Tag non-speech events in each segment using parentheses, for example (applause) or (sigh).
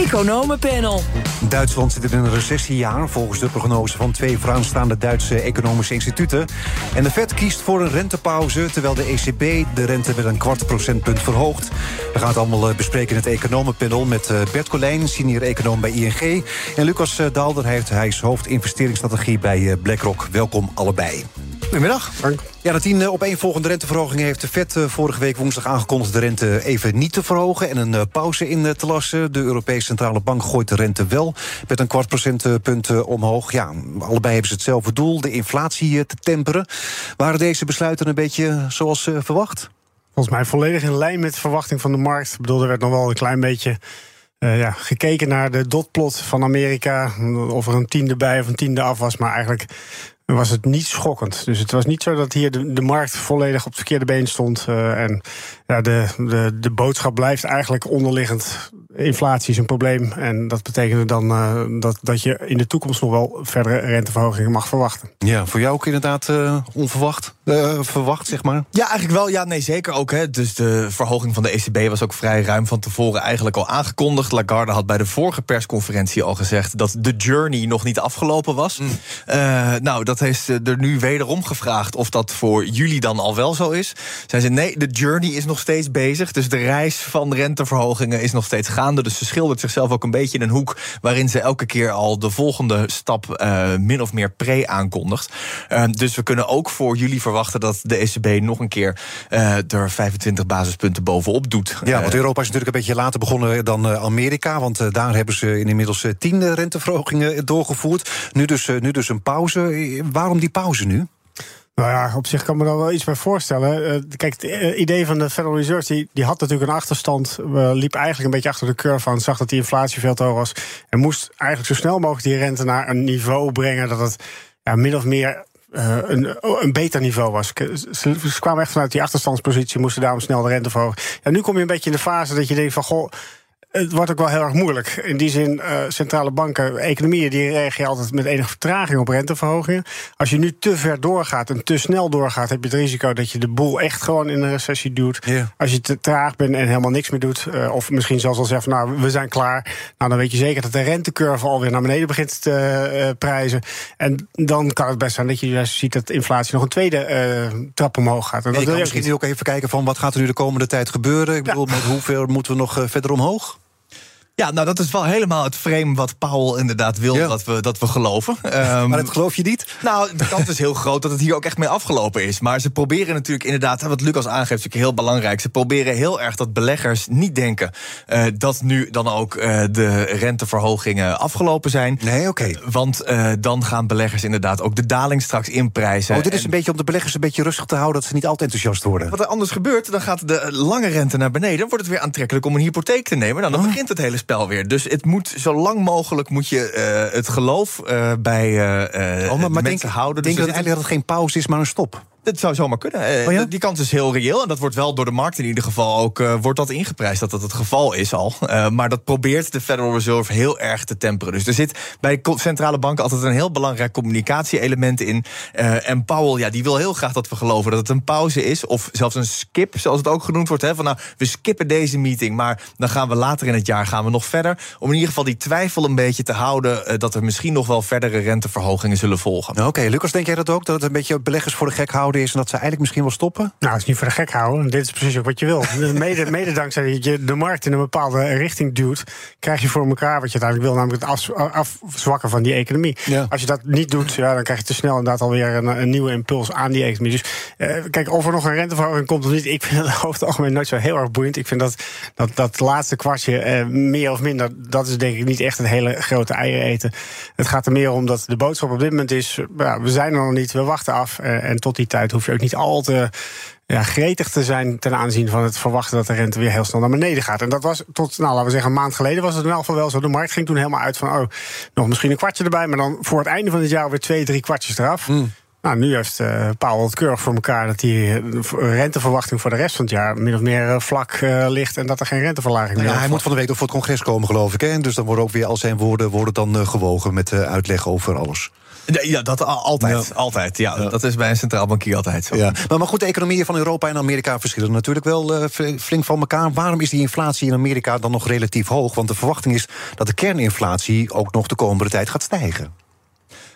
Economenpanel. Duitsland zit in een recessiejaar, volgens de prognose van twee vooraanstaande Duitse economische instituten. En de Fed kiest voor een rentepauze, terwijl de ECB de rente met een kwart procentpunt verhoogt. We gaan het allemaal eh, bespreken in het Economenpanel met eh, Bert Colijn, senior econoom bij ING. En Lucas eh, Daalder, hij is hoofdinvesteringsstrategie bij BlackRock. Welkom allebei. Goedemiddag, Frank. Ja, na tien opeenvolgende renteverhogingen heeft de FED vorige week woensdag aangekondigd de rente even niet te verhogen en een pauze in te lassen. De Europese Centrale Bank gooit de rente wel met een kwart procentpunt omhoog. Ja, allebei hebben ze hetzelfde doel, de inflatie te temperen. Waren deze besluiten een beetje zoals verwacht? Volgens mij volledig in lijn met de verwachting van de markt. Ik bedoel, er werd nog wel een klein beetje uh, ja, gekeken naar de dotplot van Amerika. Of er een tiende bij of een tiende af was. Maar eigenlijk was het niet schokkend. Dus het was niet zo dat hier de, de markt volledig op het verkeerde been stond. Uh, en ja, de, de, de boodschap blijft eigenlijk onderliggend inflatie is een probleem. En dat betekent dan uh, dat, dat je in de toekomst nog wel verdere renteverhogingen mag verwachten. Ja, voor jou ook inderdaad uh, onverwacht, uh, verwacht, zeg maar? Ja, eigenlijk wel. Ja, nee, zeker ook. Hè. Dus de verhoging van de ECB was ook vrij ruim van tevoren eigenlijk al aangekondigd. Lagarde had bij de vorige persconferentie al gezegd dat de journey nog niet afgelopen was. Mm. nou, dat heeft er nu wederom gevraagd of dat voor jullie dan al wel zo is. Zij zei nee, de journey is nog steeds bezig. Dus de reis van renteverhogingen is nog steeds gaande. Dus ze schildert zichzelf ook een beetje in een hoek waarin ze elke keer al de volgende stap uh, min of meer pre aankondigt. Uh, dus we kunnen ook voor jullie verwachten dat de ECB nog een keer uh, er 25 basispunten bovenop doet. Ja, want Europa is natuurlijk een beetje later begonnen dan Amerika. Want daar hebben ze inmiddels tien renteverhogingen doorgevoerd. Nu dus, nu dus een pauze. Waarom die pauze nu? Nou ja, op zich kan me daar wel iets bij voorstellen. Uh, kijk, het uh, idee van de Federal Reserve die, die had natuurlijk een achterstand. Uh, liep eigenlijk een beetje achter de curve aan. Zag dat die inflatie veel te hoog was. En moest eigenlijk zo snel mogelijk die rente naar een niveau brengen. dat het ja, min of meer een, een beter niveau was. Ze, ze kwamen echt vanuit die achterstandspositie. Moesten daarom snel de rente verhogen. En nu kom je een beetje in de fase dat je denkt van. goh het wordt ook wel heel erg moeilijk. In die zin, uh, centrale banken, economieën, die reageren altijd met enige vertraging op renteverhogingen. Als je nu te ver doorgaat en te snel doorgaat, heb je het risico dat je de boel echt gewoon in een recessie duwt. Yeah. Als je te traag bent en helemaal niks meer doet, uh, of misschien zelfs al zegt, nou, we zijn klaar. Nou, dan weet je zeker dat de rentecurve alweer naar beneden begint te uh, prijzen. En dan kan het best zijn dat je juist ziet dat inflatie nog een tweede trap omhoog gaat. En dat wil je misschien ook even kijken van wat gaat er nu de komende tijd gebeuren. Ik bedoel, ja. met hoeveel moeten we nog verder omhoog? Ja, nou dat is wel helemaal het frame wat Paul inderdaad wil ja. dat, we, dat we geloven. Um, (laughs) maar dat geloof je niet? Nou, de kans is heel groot dat het hier ook echt mee afgelopen is. Maar ze proberen natuurlijk inderdaad, wat Lucas aangeeft, is natuurlijk heel belangrijk. Ze proberen heel erg dat beleggers niet denken uh, dat nu dan ook uh, de renteverhogingen afgelopen zijn. Nee, oké. Okay. Want uh, dan gaan beleggers inderdaad ook de daling straks inprijzen. Oh, dit is en... een beetje om de beleggers een beetje rustig te houden, dat ze niet altijd enthousiast worden. Wat er anders gebeurt, dan gaat de lange rente naar beneden, dan wordt het weer aantrekkelijk om een hypotheek te nemen. Nou, dan oh. begint het hele spel weer. Dus het moet zo lang mogelijk moet je uh, het geloof uh, bij uh, oh, maar, maar denk, houden. Denk dus dat eigenlijk dat het geen pauze is, maar een stop? Dat zou zomaar kunnen. Oh ja? Die kans is heel reëel. En dat wordt wel door de markt in ieder geval ook uh, wordt dat ingeprijsd dat dat het geval is al. Uh, maar dat probeert de Federal Reserve heel erg te temperen. Dus er zit bij centrale banken altijd een heel belangrijk communicatie-element in. Uh, en Powell, ja, die wil heel graag dat we geloven dat het een pauze is. Of zelfs een skip, zoals het ook genoemd wordt. Hè, van nou, we skippen deze meeting, maar dan gaan we later in het jaar gaan we nog verder. Om in ieder geval die twijfel een beetje te houden dat er misschien nog wel verdere renteverhogingen zullen volgen. Oké, okay, Lucas, denk jij dat ook? Dat het een beetje beleggers voor de gek houden is en dat ze eigenlijk misschien wel stoppen? Nou, het is niet voor de gek houden. Dit is precies ook wat je wil. (laughs) mede, mede dankzij dat je de markt in een bepaalde richting duwt, krijg je voor elkaar wat je uiteindelijk wil, namelijk het af, afzwakken van die economie. Ja. Als je dat niet doet, ja, dan krijg je te snel inderdaad alweer een, een nieuwe impuls aan die economie. Dus uh, kijk, of er nog een renteverhoging komt of niet, ik vind het (laughs) over het algemeen nooit zo heel erg boeiend. Ik vind dat dat, dat laatste kwartje, uh, meer of minder, dat is denk ik niet echt een hele grote eieren eten. Het gaat er meer om dat de boodschap op dit moment is, ja, we zijn er nog niet, we wachten af. Uh, en tot die tijd hoef je ook niet al te ja, gretig te zijn ten aanzien van het verwachten dat de rente weer heel snel naar beneden gaat. En dat was tot, nou, laten we zeggen, een maand geleden was het in elk geval wel zo. De markt ging toen helemaal uit van, oh, nog misschien een kwartje erbij, maar dan voor het einde van het jaar weer twee, drie kwartjes eraf. Mm. Nou, nu heeft uh, Powell het keurig voor elkaar dat die renteverwachting voor de rest van het jaar min of meer vlak ligt en dat er geen renteverlaging meer nou ja, Hij moet van de week nog voor het congres komen, geloof ik. Hè? Dus dan worden ook weer al zijn woorden worden dan gewogen met uitleg over alles. Ja, dat altijd. altijd ja, Dat is bij een centraal bankier altijd zo. Ja. Maar, maar goed, de economieën van Europa en Amerika verschillen natuurlijk wel uh, flink van elkaar. Waarom is die inflatie in Amerika dan nog relatief hoog? Want de verwachting is dat de kerninflatie ook nog de komende tijd gaat stijgen.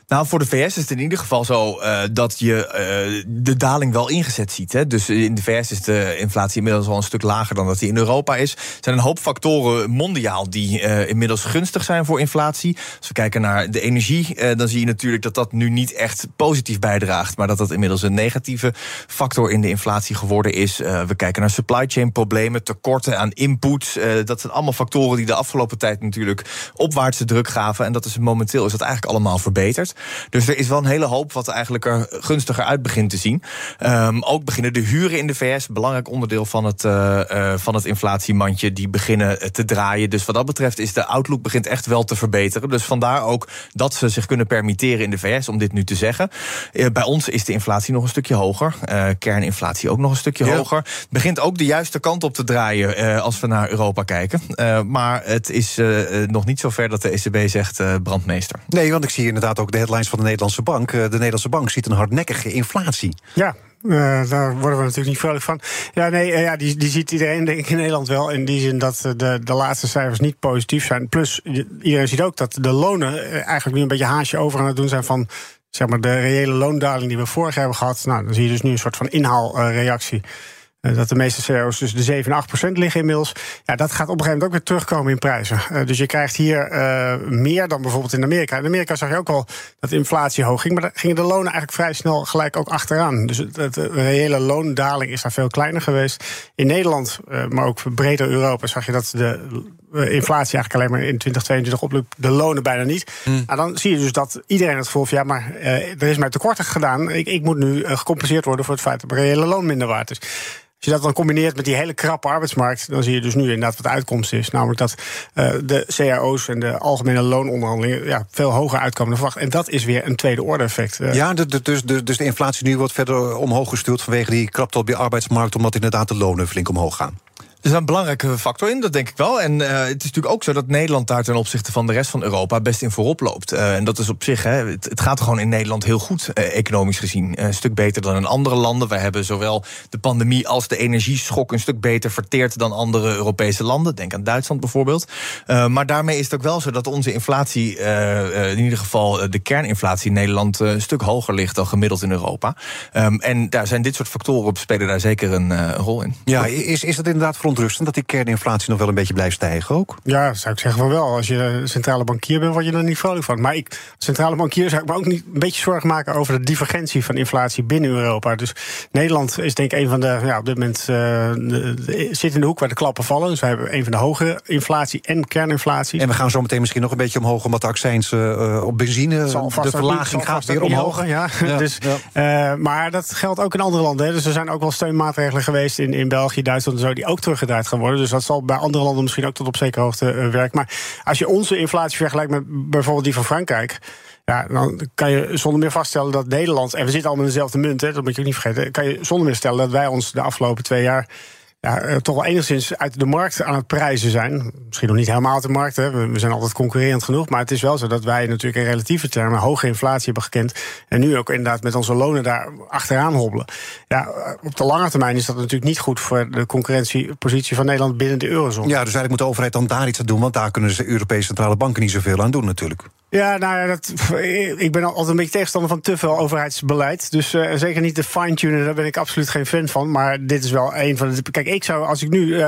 Nou, voor de VS is het in ieder geval zo uh, dat je uh, de daling wel ingezet ziet. Hè. Dus in de VS is de inflatie inmiddels al een stuk lager dan dat die in Europa is. Er zijn een hoop factoren mondiaal die uh, inmiddels gunstig zijn voor inflatie. Als we kijken naar de energie, dan zie je natuurlijk dat dat nu niet echt positief bijdraagt, maar dat dat inmiddels een negatieve factor in de inflatie geworden is. we kijken naar supply chain problemen, tekorten aan inputs. dat zijn allemaal factoren die de afgelopen tijd natuurlijk opwaartse druk gaven. En dat is momenteel is dat eigenlijk allemaal verbeterd. Dus er is wel een hele hoop wat eigenlijk er gunstiger uit begint te zien. Um, ook beginnen de huren in de VS, belangrijk onderdeel van het, uh, uh, van het inflatiemandje, die beginnen te draaien. Dus wat dat betreft is de outlook begint echt wel te verbeteren. Dus vandaar ook dat ze zich kunnen permitteren in de VS om dit nu te zeggen. Uh, bij ons is de inflatie nog een stukje hoger. kerninflatie ook nog een stukje ja. hoger. Begint ook de juiste kant op te draaien als we naar Europa kijken. maar het is nog niet zo ver dat de ECB zegt brandmeester. Nee, want ik zie inderdaad ook de headlines van de Nederlandse bank. Eh, de Nederlandse bank ziet een hardnekkige inflatie. Ja, uh, daar worden we natuurlijk niet vrolijk van. Ja, nee, uh, ja, die, die ziet iedereen denk ik in Nederland wel. In die zin dat de, de laatste cijfers niet positief zijn. Plus, iedereen ziet ook dat de lonen eigenlijk nu een beetje haasje over aan het doen zijn van zeg maar, de reële loondaling die we vorig jaar hebben gehad. Nou, dan zie je dus nu een soort van inhaalreactie. Eh, dat de meeste CEO's dus de 7 8 procent liggen inmiddels. Ja, dat gaat op een gegeven moment ook weer terugkomen in prijzen. Uh, dus je krijgt hier uh, meer dan bijvoorbeeld in Amerika. In Amerika zag je ook al dat inflatie hoog ging. Maar daar gingen de lonen eigenlijk vrij snel gelijk ook achteraan. Dus de reële loondaling is daar veel kleiner geweest. In Nederland, maar ook breder Europa, zag je dat de inflatie eigenlijk alleen maar in 2022 opliep. De lonen bijna niet. Hmm. Nou, dan zie je dus dat iedereen het gevoel ja, maar er is mij tekort gedaan. Ik, ik moet nu gecompenseerd worden voor het feit dat mijn reële loon minder waard is. Als je dat dan combineert met die hele krappe arbeidsmarkt, dan zie je dus nu inderdaad wat de uitkomst is. Namelijk dat uh, de cao's en de algemene loononderhandelingen ja, veel hoger uitkomen dan verwacht. En dat is weer een tweede orde effect. Uh. Ja, dus, dus, dus de inflatie nu wordt verder omhoog gestuurd vanwege die krapte op die arbeidsmarkt, omdat inderdaad de lonen flink omhoog gaan. Is een belangrijke factor in, dat denk ik wel. En uh, het is natuurlijk ook zo dat Nederland daar ten opzichte van de rest van Europa best in voorop loopt. Uh, en dat is op zich, hè, het, gaat gewoon in Nederland heel goed, uh, economisch gezien. een stuk beter dan in andere landen. Wij hebben zowel de pandemie als de energieschok een stuk beter verteerd dan andere Europese landen. Denk aan Duitsland bijvoorbeeld. maar daarmee is het ook wel zo dat onze inflatie, in ieder geval de kerninflatie in Nederland, een stuk hoger ligt dan gemiddeld in Europa. Um, en daar zijn dit soort factoren op, spelen daar zeker een, een rol in. Ja, is, is dat inderdaad voor verontrustend dat die kerninflatie nog wel een beetje blijft stijgen ook? Ja, zou ik zeggen van wel. Als je centrale bankier bent, word je er niet vrolijk van. Maar ik, centrale bankier, zou ik me ook niet een beetje zorgen maken over de divergentie van inflatie binnen Europa. Dus Nederland is denk ik een van de, ja, op dit moment uh, de, zit in de hoek waar de klappen vallen. Dus we hebben een van de hoge inflatie en kerninflatie. En we gaan zo meteen misschien nog een beetje omhoog, omdat de accijns uh, op benzine, de verlaging gaat weer omhoog. ja. (laughs) dus, uh, maar dat geldt ook in andere landen. Hè. Dus er zijn ook wel steunmaatregelen geweest in, in België, Duitsland en zo, die ook terug teruggedraaid gaan worden. Dus dat zal bij andere landen misschien ook tot op zekere hoogte uh, werken. Maar als je onze inflatie vergelijkt met bijvoorbeeld die van Frankrijk. Ja, dan kan je zonder meer vaststellen dat Nederland. En we zitten allemaal in dezelfde munt, hè, dat moet je ook niet vergeten. Kan je zonder meer stellen dat wij ons de afgelopen twee jaar ja, eh, toch wel enigszins uit de markt aan het prijzen zijn. Misschien nog niet helemaal uit de markt, hè. we zijn altijd concurrerend genoeg. Maar het is wel zo dat wij natuurlijk in relatieve termen hoge inflatie hebben gekend. En nu ook inderdaad met onze lonen daar achteraan hobbelen. Ja, op de lange termijn is dat natuurlijk niet goed voor de concurrentiepositie van Nederland binnen de eurozone. Ja, dus eigenlijk moet de overheid dan daar iets aan doen, want daar kunnen de Europese centrale banken niet zoveel aan doen natuurlijk. Ja, nou ja, dat, ik ben altijd een beetje tegenstander van te veel overheidsbeleid. Dus uh, zeker niet de fine-tunen, daar ben ik absoluut geen fan van. Maar dit is wel een van de. Kijk, ik zou, als ik nu uh,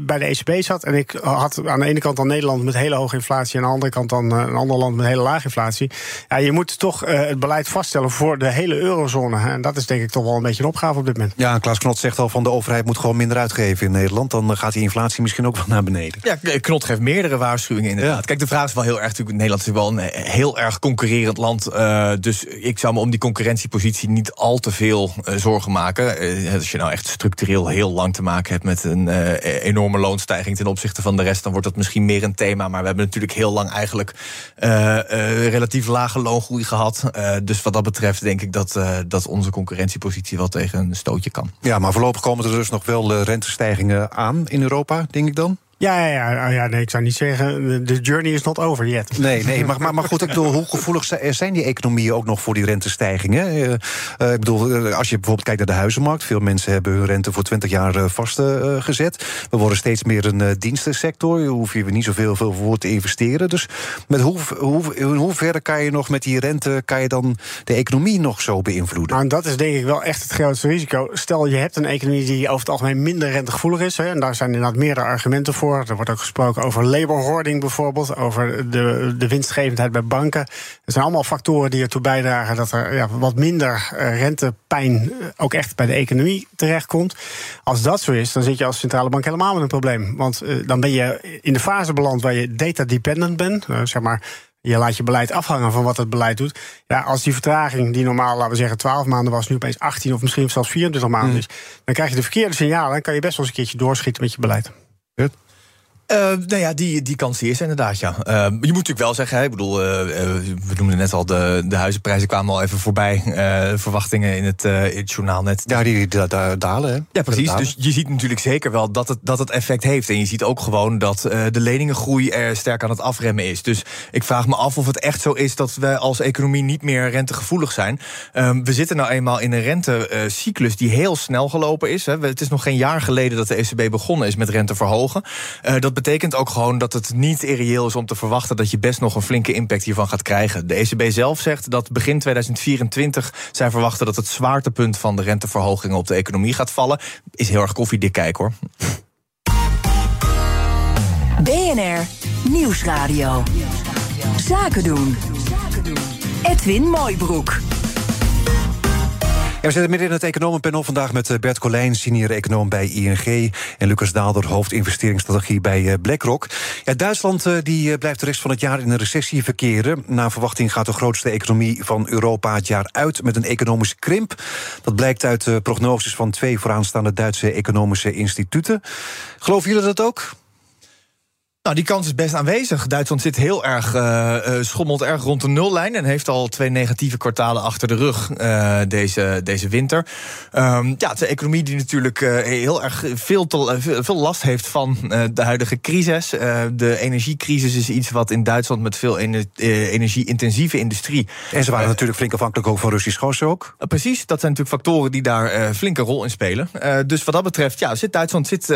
bij de ECB zat en ik had aan de ene kant dan Nederland met hele hoge inflatie en aan de andere kant dan uh, een ander land met hele lage inflatie. Ja, je moet toch het beleid vaststellen voor de hele eurozone. En dat is denk ik toch wel een beetje een opgave op dit moment. Ja, Klaas Knot zegt al van de overheid moet gewoon minder uitgeven in Nederland. Dan gaat die inflatie misschien ook wel naar beneden. Ja, Knot geeft meerdere waarschuwingen inderdaad. Ja. Kijk, de vraag is wel heel erg natuurlijk. Nederland is wel een heel erg concurrerend land. Uh, dus ik zou me om die concurrentiepositie niet al te veel uh, zorgen maken. Uh, als je nou echt structureel heel lang te maken hebt met een enorme loonstijging ten opzichte van de rest, dan wordt dat misschien meer een thema. Maar we hebben natuurlijk heel lang eigenlijk relatief lage loongroei gehad. dus wat dat betreft denk ik dat, dat onze concurrentiepositie wel tegen een stootje kan. Ja, maar voorlopig komen er dus nog wel rentestijgingen aan in Europa, denk ik dan? Ja, ja, ja, oh ja, nee, ik zou niet zeggen, de journey is not over yet. Nee, nee (laughs) maar, maar, maar goed, ik bedoel, hoe gevoelig zijn die economieën ook nog voor die rentestijgingen? Uh, uh, ik bedoel, eh, als je bijvoorbeeld kijkt naar de huizenmarkt, veel mensen hebben hun rente voor 20 jaar uh, vastgezet. we worden steeds meer een dienstensector, je hoef je niet zoveel veel voor te investeren. Dus met hoe, hoe, in hoeverre kan je nog met die rente, kan je dan de economie nog zo beïnvloeden? Nou, dat is denk ik wel echt het grootste risico. Stel, je hebt een economie die over het algemeen minder rentegevoelig is, hè, en daar zijn inderdaad meerdere argumenten voor. Er wordt ook gesproken over labor hoarding bijvoorbeeld, over de, de winstgevendheid bij banken. Er zijn allemaal factoren die ertoe bijdragen dat er ja, wat minder eh, rentepijn eh, ook echt bij de economie terechtkomt. Als dat zo is, dan zit je als centrale bank helemaal met een probleem. Want uh, dan ben je in de fase beland waar je data-dependent bent. Uh, zeg maar, je laat je beleid afhangen van wat het beleid doet. Ja, als die vertraging, die normaal, laten we zeggen, 12 maanden was, nu opeens 18 of misschien zelfs 24 maanden mm. is, dan krijg je de verkeerde signalen en kan je best wel eens een keertje doorschieten met je beleid. Uh, nou ja, die, die kans die is inderdaad, ja. Uh, je moet natuurlijk wel zeggen, hè, ik bedoel, uh, we noemden net al, de, de huizenprijzen kwamen al even voorbij. verwachtingen in het, in het journaal net. Ja, die, die dalen, hè? Ja, precies. Dus je ziet natuurlijk zeker wel dat het, dat het effect heeft. En je ziet ook gewoon dat de leningengroei er sterk aan het afremmen is. Dus ik vraag me af of het echt zo is dat we als economie niet meer rentegevoelig zijn. Um, we zitten nou eenmaal in een rentecyclus die heel snel gelopen is. Hè. Het is nog geen jaar geleden dat de ECB begonnen is met rente verhogen. dat betekent ook gewoon dat het niet irreëel is om te verwachten dat je best nog een flinke impact hiervan gaat krijgen. De ECB zelf zegt dat begin 2024 zij verwachten dat het zwaartepunt van de renteverhogingen op de economie gaat vallen. Is heel erg koffiedik kijk hoor. BNR Nieuwsradio. Zaken doen. Edwin Mooibroek we zitten midden in het economenpanel vandaag met eh, Bert Colijn, senior econoom bij ING... en Lucas Daalder, hoofdinvesteringsstrategie bij eh, BlackRock. Ja, Duitsland eh, die blijft de rest van het jaar in een recessie verkeren. Na verwachting gaat de grootste economie van Europa het jaar uit... met een economische krimp. Dat blijkt uit prognoses van twee vooraanstaande Duitse economische instituten. Geloven jullie dat ook? Nou, die kans is best aanwezig. Duitsland zit heel erg, uh, schommelt erg rond de nullijn... en heeft al twee negatieve kwartalen achter de rug uh, deze, deze winter. Um, ja, het is een economie die natuurlijk uh, heel erg veel, te, veel last heeft van de huidige crisis. de energiecrisis is iets wat in Duitsland met veel energie-intensieve industrie... En ze waren natuurlijk flink afhankelijk ook van Russisch gas ook. precies, dat zijn natuurlijk factoren die daar flinke rol in spelen. dus wat dat betreft, ja, zit Duitsland zit,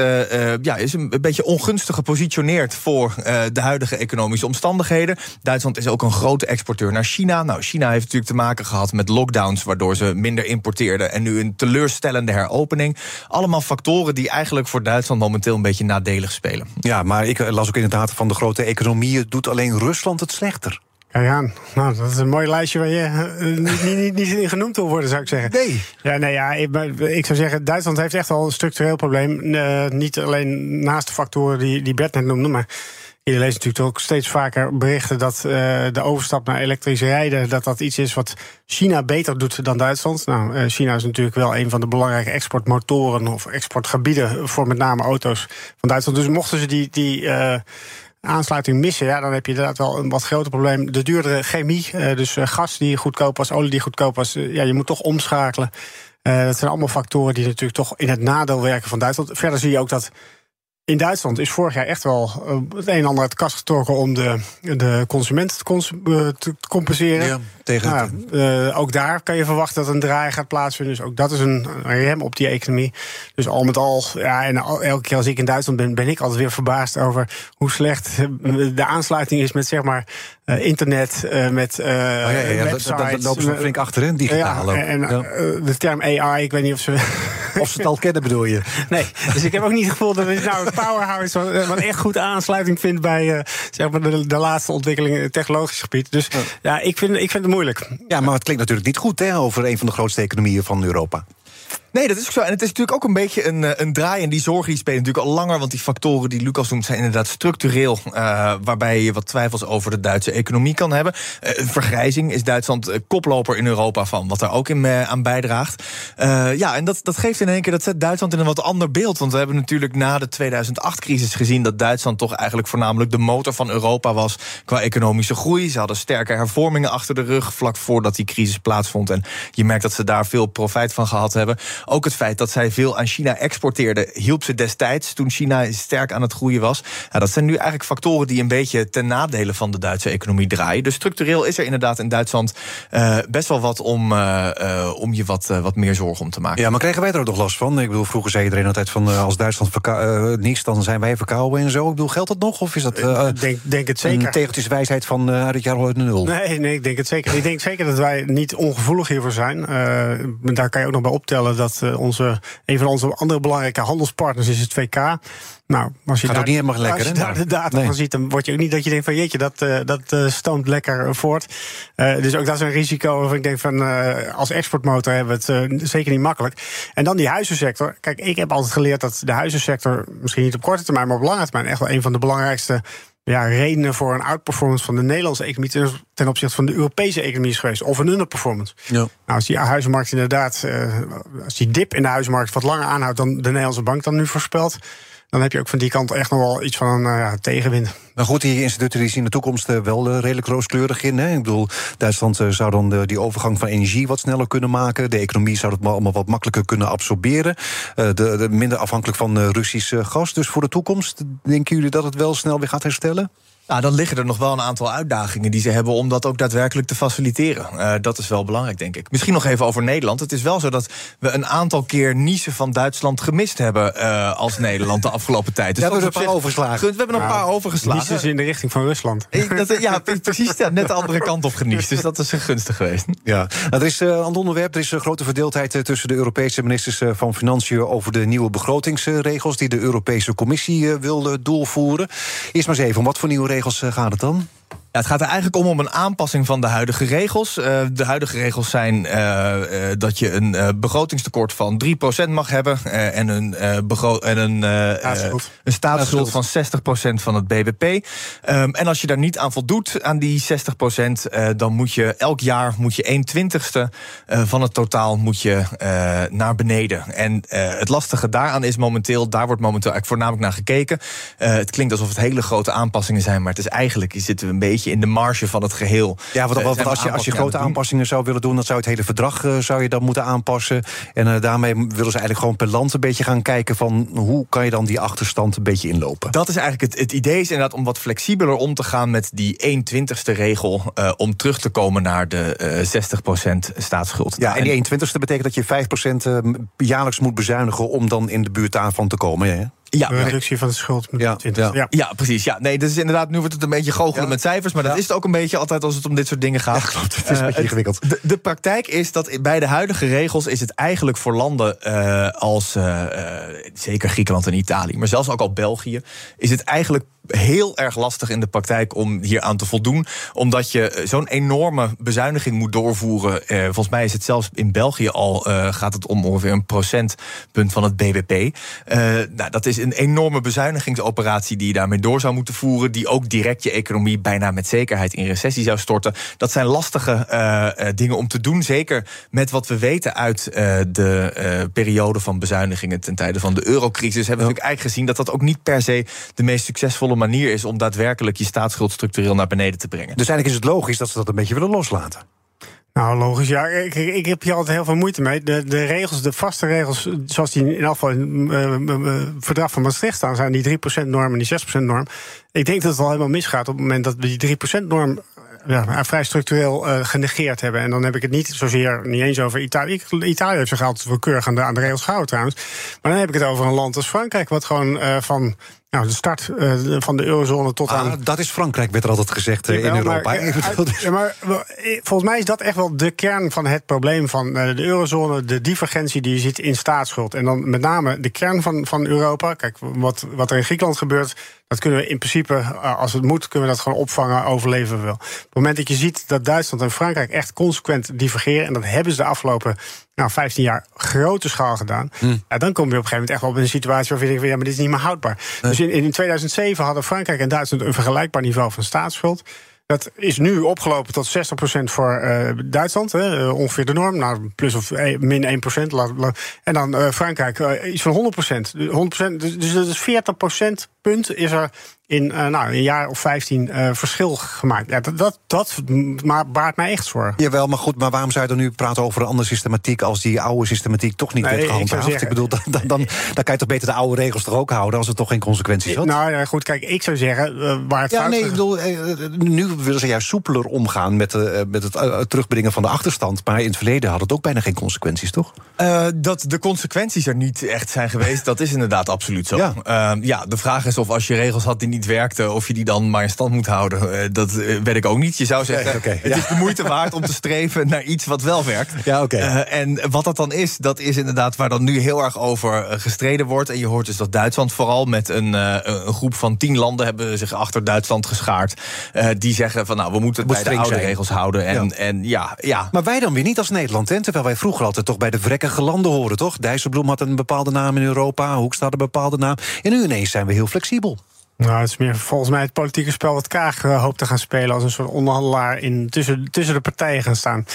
ja, is een beetje ongunstig gepositioneerd voor uh, de huidige economische omstandigheden. Duitsland is ook een grote exporteur naar China. Nou, China heeft natuurlijk te maken gehad met lockdowns, waardoor ze minder importeerden. En nu een teleurstellende heropening. Allemaal factoren die eigenlijk voor Duitsland momenteel een beetje nadelig spelen. Ja, maar ik las ook inderdaad van de grote economieën doet alleen Rusland het slechter. Ja, ja, nou, dat is een mooi lijstje waar je uh, niet, niet, niet, in genoemd wil worden, zou ik zeggen. Nee. Ja, nee, ja, ik, ik zou zeggen, Duitsland heeft echt al een structureel probleem. Uh, niet alleen naast de factoren die, die Bert net noemde, maar je leest natuurlijk ook steeds vaker berichten dat uh, de overstap naar elektrisch rijden, dat dat iets is wat China beter doet dan Duitsland. Nou, China is natuurlijk wel een van de belangrijke exportmotoren of exportgebieden voor met name auto's van Duitsland. Dus mochten ze die. die aansluiting missen, ja, dan heb je inderdaad wel een wat groter probleem. De duurdere chemie, uh, dus uh, gas die goedkoop was, olie die goedkoop was, uh, ja, je moet toch omschakelen. dat zijn allemaal factoren die natuurlijk toch in het nadeel werken van Duitsland. Verder zie je ook dat in Duitsland is vorig jaar echt wel het een en ander uit de kast getrokken om de, de consument te, te compenseren. Ja, tegen nou, ook daar kan je verwachten dat een draai gaat plaatsvinden. Dus ook dat is een rem op die economie. Dus al met al, ja, en elke keer als ik in Duitsland ben, ben ik altijd weer verbaasd over hoe slecht de aansluiting is met zeg maar uh, internet, uh, met uh, oh, ja, ja, websites. Dat, dat, lopen ze flink achterin, digitaal ja, En de term AI, ik weet niet of ze... Of ze het al kennen, bedoel je? (laughs) Nee, dus ik heb ook niet het gevoel dat ik nou (laughs) powerhouse... wat, wat echt goed aansluiting vindt bij zeg maar de, de laatste ontwikkelingen in het technologisch gebied. Dus ja, ik, vind, ik vind het moeilijk. Ja, maar het klinkt natuurlijk niet goed hè, over een van de grootste economieën van Europa. Nee, dat is ook zo. En het is natuurlijk ook een beetje een, eh, een draai. En die zorgen die spelen natuurlijk al langer. Want die factoren die Lucas noemt zijn inderdaad structureel. Uh, waarbij je wat twijfels over de Duitse economie kan hebben. Uh, vergrijzing is Duitsland koploper in Europa van. Wat daar ook in, aan bijdraagt. ja, en dat, dat geeft in één keer. Dat zet Duitsland in een wat ander beeld. Want we hebben natuurlijk na de 2008-crisis gezien. dat Duitsland toch eigenlijk voornamelijk de motor van Europa was. qua economische groei. Ze hadden sterke hervormingen achter de rug. vlak voordat die crisis plaatsvond. En je merkt dat ze daar veel profijt van gehad hebben. Ook het feit dat zij veel aan China exporteerden, hielp ze destijds toen China sterk aan het groeien was. Ja, dat zijn nu eigenlijk factoren die een beetje ten nadele van de Duitse economie draaien. Dus structureel is er inderdaad in Duitsland uh, best wel wat om, uh, uh, om je wat, wat meer zorgen om te maken. Ja, maar krijgen wij er ook nog last van? Ik bedoel, vroeger zei iedereen altijd van als Duitsland niets, dan zijn wij verkouden en zo. Ik bedoel, geldt dat nog? Of is dat ik denk, denk het zeker. een tegeltjeswijsheid van uit het jaar nul? Nee, nee, ik denk het zeker. ik denk zeker dat wij niet ongevoelig hiervoor zijn. daar kan je ook nog bij optellen dat onze, een van onze andere belangrijke handelspartners is het VK. Nou, als je Gaat daar, ook niet helemaal lekker, als je daar de data van ziet, dan word je ook niet dat je denkt van jeetje, dat, uh, dat uh, stoomt lekker voort. Uh, dus ook dat is een risico waarvan ik denk van als exportmotor hebben we het zeker niet makkelijk. En dan die huizensector. Kijk, ik heb altijd geleerd dat de huizensector, misschien niet op korte termijn, maar op lange termijn, echt wel een van de belangrijkste ja, redenen voor een outperformance van de Nederlandse economie ten, ten opzichte van de Europese economie is geweest. Of een underperformance. Ja. Nou, als die huizenmarkt inderdaad, uh, als die dip in de huizenmarkt wat langer aanhoudt dan de Nederlandse bank dan nu voorspelt dan heb je ook van die kant echt nog wel iets van uh, ja, tegenwind. Maar goed, die instituten die zien de toekomst uh, wel uh, redelijk rooskleurig in. Hè? Ik bedoel, Duitsland zou dan die overgang van energie wat sneller kunnen maken. De economie zou het allemaal wat makkelijker kunnen absorberen. De, de, minder afhankelijk van Russisch gas. Dus voor de toekomst, denken jullie dat het wel snel weer gaat herstellen? Nou, dan liggen er nog wel een aantal uitdagingen die ze hebben om dat ook daadwerkelijk te faciliteren. Uh, dat is wel belangrijk, denk ik. Misschien nog even over Nederland. Het is wel zo dat we een aantal keer niezen van Duitsland gemist hebben uh, als Nederland de afgelopen tijd. Dus we hebben er een paar overgeslagen. We hebben een paar overgeslagen. Niezen in de richting van Rusland. Dat, ja, precies. Ja, net de andere kant op geniest. Dus dat is gunstig geweest. Ja, nou, er is uh, aan het onderwerp. Er is een grote verdeeldheid tussen de Europese ministers van Financiën over de nieuwe begrotingsregels die de Europese Commissie wil doorvoeren. Eerst maar eens even, om wat voor nieuwe regels regels eh, gaat het dan? Ja, het gaat er eigenlijk om om een aanpassing van de huidige regels. Uh, de huidige regels zijn uh, uh, dat je een begrotingstekort van 3% mag hebben en een, en een, een staatsschuld van 60% van het BBP. Um, ehm, en als je daar niet aan voldoet, aan die 60%, dan moet je elk jaar moet je 1 twintigste van het totaal moet je, naar beneden. En het lastige daaraan is momenteel, daar wordt momenteel eigenlijk voornamelijk naar gekeken. het klinkt alsof het hele grote aanpassingen zijn, maar het is eigenlijk, zitten we een beetje in de marge van het geheel. Ja, want, want als, je, als je grote aanpassingen zou willen doen, dan zou het hele verdrag uh, zou je dan moeten aanpassen. En uh, daarmee willen ze eigenlijk gewoon per land een beetje gaan kijken van hoe kan je dan die achterstand een beetje inlopen. Dat is eigenlijk het, het idee is inderdaad om wat flexibeler om te gaan met die 1 twintigste regel uh, om terug te komen naar de 60% staatsschuld. Ja, en die 1 twintigste betekent dat je 5% jaarlijks moet bezuinigen om dan in de buurt daarvan te komen. Hè? Ja, reductie van de schuld met ja, 20. Ja. ja. precies. Ja, nee, dus inderdaad, nu wordt het een beetje goochelen met cijfers. Maar dat is het ook een beetje altijd als het om dit soort dingen gaat. Ja, klopt. Het is een beetje eh, ingewikkeld. De, de, praktijk is dat bij de huidige regels is het eigenlijk voor landen uh, als uh, zeker Griekenland en Italië, maar zelfs ook al België, is het eigenlijk heel erg lastig in de praktijk om hier aan te voldoen. Omdat je zo'n enorme bezuiniging moet doorvoeren. Eh, volgens mij is het zelfs in België al eh, gaat het om ongeveer een procentpunt van het BBP. Eh, nou, dat is een enorme bezuinigingsoperatie die je daarmee door zou moeten voeren. Die ook direct je economie bijna met zekerheid in recessie zou storten. Dat zijn lastige uh, dingen om te doen. Zeker met wat we weten uit de periode van bezuinigingen ten tijde van de eurocrisis. Hebben we natuurlijk eigenlijk gezien dat dat ook niet per se de meest succesvolle manier is om daadwerkelijk je staatsschuld structureel naar beneden te brengen. Dus eigenlijk is het logisch dat ze dat een beetje willen loslaten. Nou, logisch. Ja, ik, ik heb hier altijd heel veel moeite mee. De, de regels, de vaste regels, zoals die in elk geval in het verdrag van Maastricht staan, zijn die 3% norm en die 6% norm. Ik denk dat het al helemaal misgaat op het moment dat we die 3% norm ja, vrij structureel uh, genegeerd hebben. En dan heb ik het niet zozeer niet eens over Italië. Italië heeft zich altijd voor keurig aan de, aan de regels gehouden trouwens. Maar dan heb ik het over een land als Frankrijk, wat gewoon uh, van nou, de start uh, van de eurozone tot ah, aan. Dat is Frankrijk, werd er altijd gezegd in Europa. Maar, ja, maar, volgens mij is dat echt wel de kern van het probleem van de eurozone. De divergentie die je ziet in staatsschuld. En dan met name de kern van, van Europa. Kijk, wat, wat er in Griekenland gebeurt dat kunnen we in principe, eh, als het moet, kunnen we dat gewoon opvangen, overleven we wel. Op het moment dat je ziet dat Duitsland en Frankrijk echt consequent divergeren, en dat hebben ze de afgelopen nou, 15 jaar grote schaal gedaan. Ja, dan kom je op een gegeven moment echt wel op een situatie waarvan je denkt: ja, maar dit is niet meer houdbaar. Dus in, in 2007 hadden Frankrijk en Duitsland een vergelijkbaar niveau van staatsschuld. Dat is nu opgelopen tot 60% voor eh, Duitsland, hè, eh, ongeveer de norm. Nou, plus of eh, min 1%. laat- laat- en dan eh, Frankrijk iets van 100%. De 100% dus, dus dat is 40% punt is er in eh, nou, een jaar of 15 eh, verschil gemaakt. Ja, dat, dat, dat maar baart mij echt zorgen. Jawel, maar goed, maar waarom zou je dan nu praten over een andere systematiek als die oude systematiek toch niet Nee, gehandhaafd? Ik, zeggen- bedoel, dan, dan, dan, dan kan je toch beter de oude regels toch ook houden als het toch geen consequenties had? Nou ja, goed, kijk, ik zou zeggen, eh, waar het Ja, fout nee, ik bedoel, nu willen ze juist soepeler omgaan met, met het terugbrengen van de achterstand. Maar in het verleden had het ook bijna geen consequenties, toch? Eh, dat de consequenties er niet echt zijn geweest, (laughs) dat is inderdaad absoluut zo. Ja. Ja. ja, de vraag is of als je regels had die niet werkten, of je die dan maar in stand moet houden. Eh, dat eh, weet ik ook niet. Je zou zeggen, Nee, het ja. is de moeite waard om te streven naar iets wat wel werkt. Ja, oké. Eh, en wat dat dan is, dat is inderdaad waar dan nu heel erg over gestreden wordt. En je hoort dus dat Duitsland vooral met een, een groep van tien landen hebben zich achter Duitsland geschaard. Eh, die zeggen van nou, we moeten het moet bij de oude zijn. regels houden. En Ja. ja, en ja, ja Maar wij dan weer niet als Nederland, hè? terwijl wij vroeger altijd toch bij de vrekkige landen horen, toch? Dijsselbloem had een bepaalde naam in Europa, Hoekstra had een bepaalde naam. En nu ineens zijn we heel flexibel. Nou, het is meer volgens mij het politieke spel wat Kaag eh, hoopt te gaan spelen als een soort onderhandelaar in, tussen, tussen de partijen gaan staan.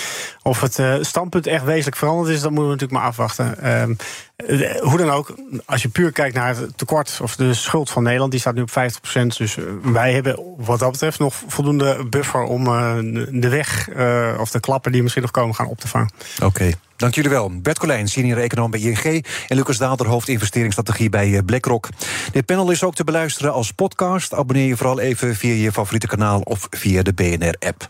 Of het eh, standpunt echt wezenlijk veranderd is, dat moeten we natuurlijk maar afwachten. Ehm, eh, hoe dan ook, als je puur kijkt naar het tekort of de schuld van Nederland, die staat nu op 50%. Dus eh, wij hebben wat dat betreft nog voldoende buffer om eh, de weg eh, of de klappen die misschien nog komen gaan op te vangen. Oké. Dank jullie wel. Bert Colijn, senior econoom bij ING... en Lucas Daalder, hoofd investeringsstrategie bij eh, BlackRock. Dit panel is ook te beluisteren als podcast. Abonneer je vooral even via je favoriete kanaal of via de BNR-app.